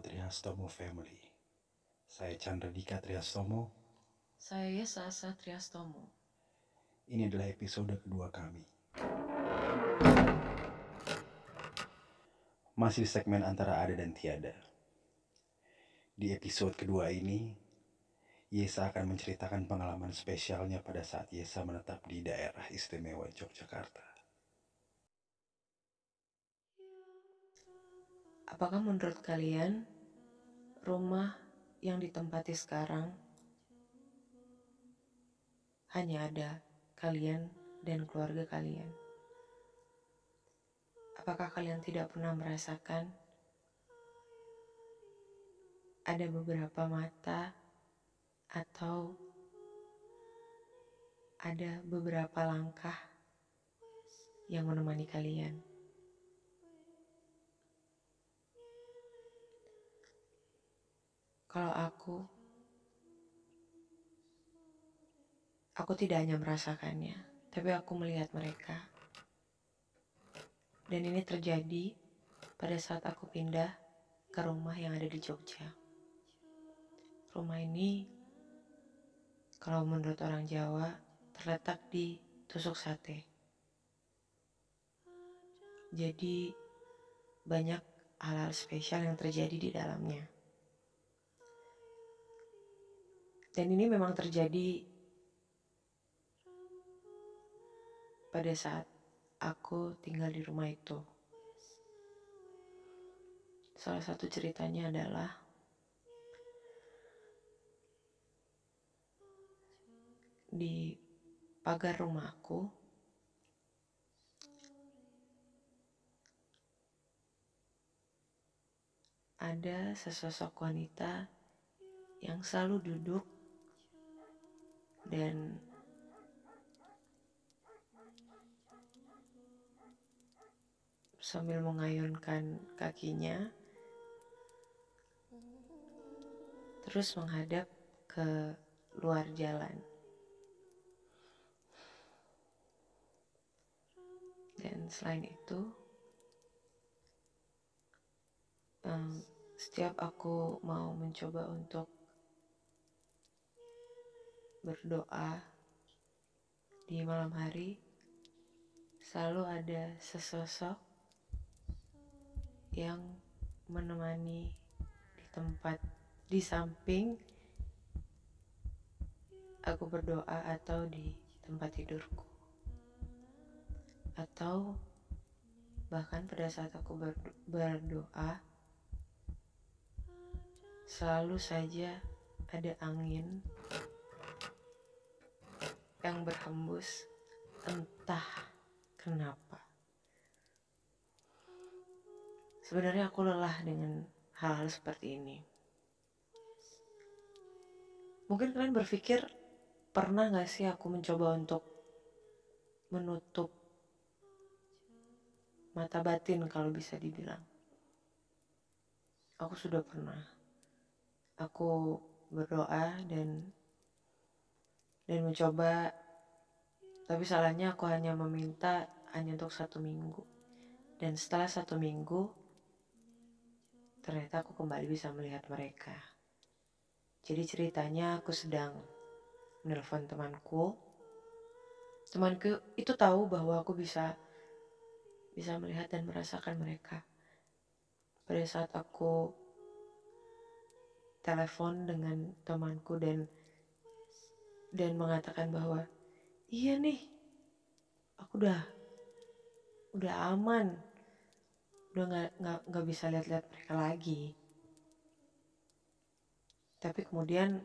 Triastomo Family. Saya Chandra Dika Triastomo. Saya Yesasa Triastomo. Ini adalah episode kedua kami. Masih segmen antara ada dan tiada. Di episode kedua ini, Yesa akan menceritakan pengalaman spesialnya pada saat Yesa menetap di daerah istimewa Yogyakarta. Apakah menurut kalian rumah yang ditempati sekarang hanya ada kalian dan keluarga kalian? Apakah kalian tidak pernah merasakan ada beberapa mata atau ada beberapa langkah yang menemani kalian? Kalau aku, aku tidak hanya merasakannya, tapi aku melihat mereka. Dan ini terjadi pada saat aku pindah ke rumah yang ada di Jogja. Rumah ini, kalau menurut orang Jawa, terletak di tusuk sate. Jadi, banyak hal-hal spesial yang terjadi di dalamnya. Dan ini memang terjadi pada saat aku tinggal di rumah itu. Salah satu ceritanya adalah di pagar rumahku ada sesosok wanita yang selalu duduk dan sambil mengayunkan kakinya terus menghadap ke luar jalan. Dan selain itu um, setiap aku mau mencoba untuk berdoa di malam hari selalu ada sesosok yang menemani di tempat di samping aku berdoa atau di tempat tidurku. Atau bahkan pada saat aku berdoa selalu saja ada angin yang berhembus entah kenapa. Sebenarnya aku lelah dengan hal-hal seperti ini. Mungkin kalian berpikir, pernah gak sih aku mencoba untuk menutup mata batin kalau bisa dibilang. Aku sudah pernah. Aku berdoa dan dan mencoba. Tapi salahnya aku hanya meminta hanya untuk satu minggu. Dan setelah satu minggu ternyata aku kembali bisa melihat mereka. Jadi ceritanya aku sedang menelpon temanku. Temanku itu tahu bahwa aku bisa bisa melihat dan merasakan mereka. Pada saat aku telepon dengan temanku dan dan mengatakan bahwa iya nih aku udah udah aman. Udah nggak nggak nggak bisa lihat-lihat mereka lagi. Tapi kemudian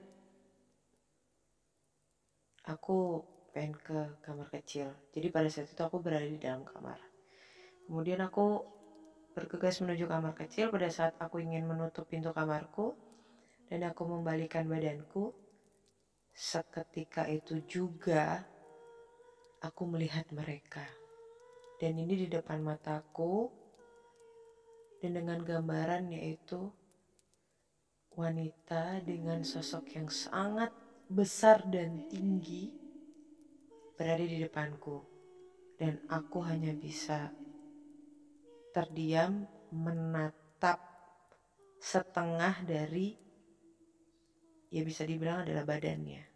aku pengen ke kamar kecil. Jadi pada saat itu aku berada di dalam kamar. Kemudian aku bergegas menuju kamar kecil. Pada saat aku ingin menutup pintu kamarku dan aku membalikan badanku seketika itu juga aku melihat mereka. Dan ini di depan mataku dan dengan gambaran yaitu wanita dengan sosok yang sangat besar dan tinggi berada di depanku. Dan aku hanya bisa terdiam menatap setengah dari ya bisa dibilang adalah badannya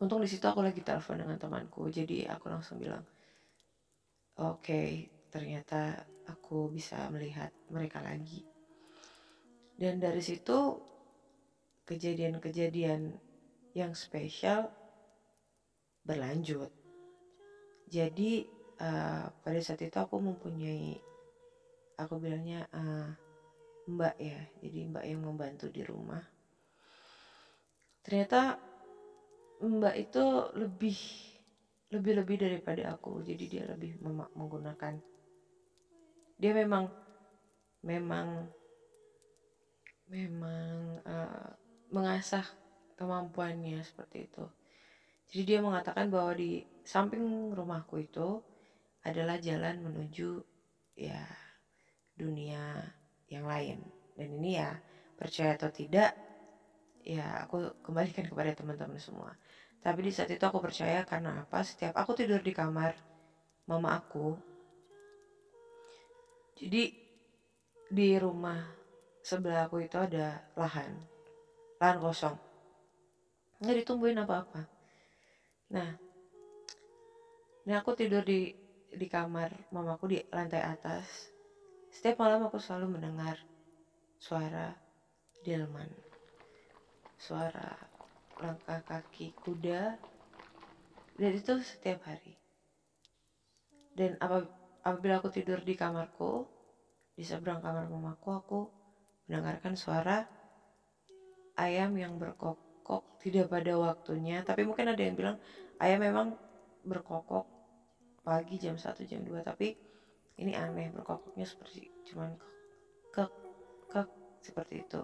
untung di situ aku lagi telepon dengan temanku jadi aku langsung bilang oke okay, ternyata aku bisa melihat mereka lagi. Dan dari situ kejadian-kejadian yang spesial berlanjut. Jadi uh, pada saat itu aku mempunyai aku bilangnya uh, mbak ya jadi mbak yang membantu di rumah. Ternyata mbak itu lebih lebih lebih daripada aku. Jadi dia lebih menggunakan. Dia memang memang memang uh, mengasah kemampuannya seperti itu. Jadi dia mengatakan bahwa di samping rumahku itu adalah jalan menuju ya dunia yang lain. Dan ini ya percaya atau tidak ya aku kembalikan kepada teman-teman semua. Tapi di saat itu aku percaya karena apa? Setiap aku tidur di kamar mama aku. Jadi di rumah sebelah aku itu ada lahan. Lahan kosong. Nggak ditumbuhin apa-apa. Nah, ini aku tidur di di kamar mamaku di lantai atas. Setiap malam aku selalu mendengar suara delman. Suara langkah kaki kuda. Dan itu setiap hari. Dan apabila aku tidur di kamarku, di seberang kamar mamaku, aku mendengarkan suara ayam yang berkokok tidak pada waktunya. Tapi mungkin ada yang bilang ayam memang berkokok pagi jam 1 jam 2 tapi ini aneh berkokoknya seperti cuman ke ke seperti itu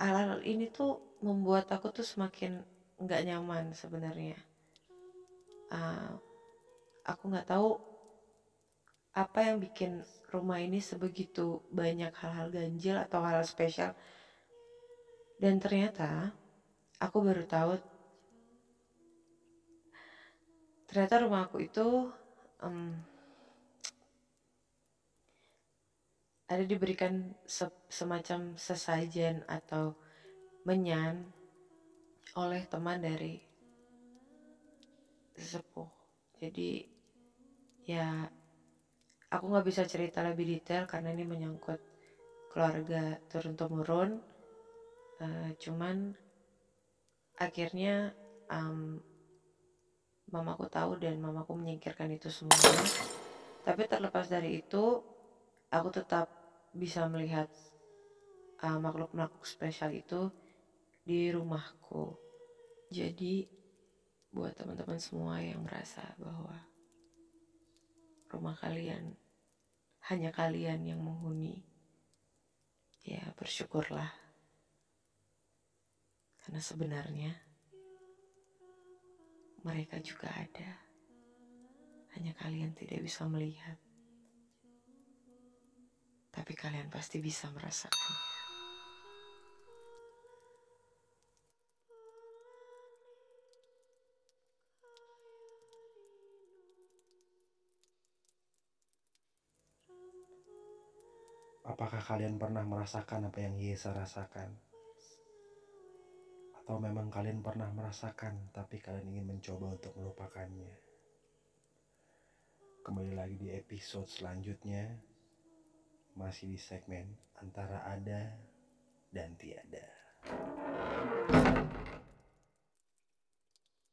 hal-hal ini tuh membuat aku tuh semakin nggak nyaman sebenarnya. Uh, aku nggak tahu apa yang bikin rumah ini sebegitu banyak hal-hal ganjil atau hal, -hal spesial. Dan ternyata aku baru tahu ternyata rumah aku itu um, ada diberikan se semacam sesajen atau menyan oleh teman dari sepuh jadi ya aku nggak bisa cerita lebih detail karena ini menyangkut keluarga turun temurun uh, cuman akhirnya um, mamaku tahu dan mamaku menyingkirkan itu semuanya tapi terlepas dari itu aku tetap bisa melihat uh, makhluk-makhluk spesial itu di rumahku jadi buat teman-teman semua yang merasa bahwa rumah kalian hanya kalian yang menghuni ya bersyukurlah karena sebenarnya mereka juga ada. Hanya kalian tidak bisa melihat. Tapi kalian pasti bisa merasakannya. Apakah kalian pernah merasakan apa yang Yesa rasakan? Atau memang kalian pernah merasakan tapi kalian ingin mencoba untuk melupakannya? Kembali lagi di episode selanjutnya masih di segmen antara ada dan tiada.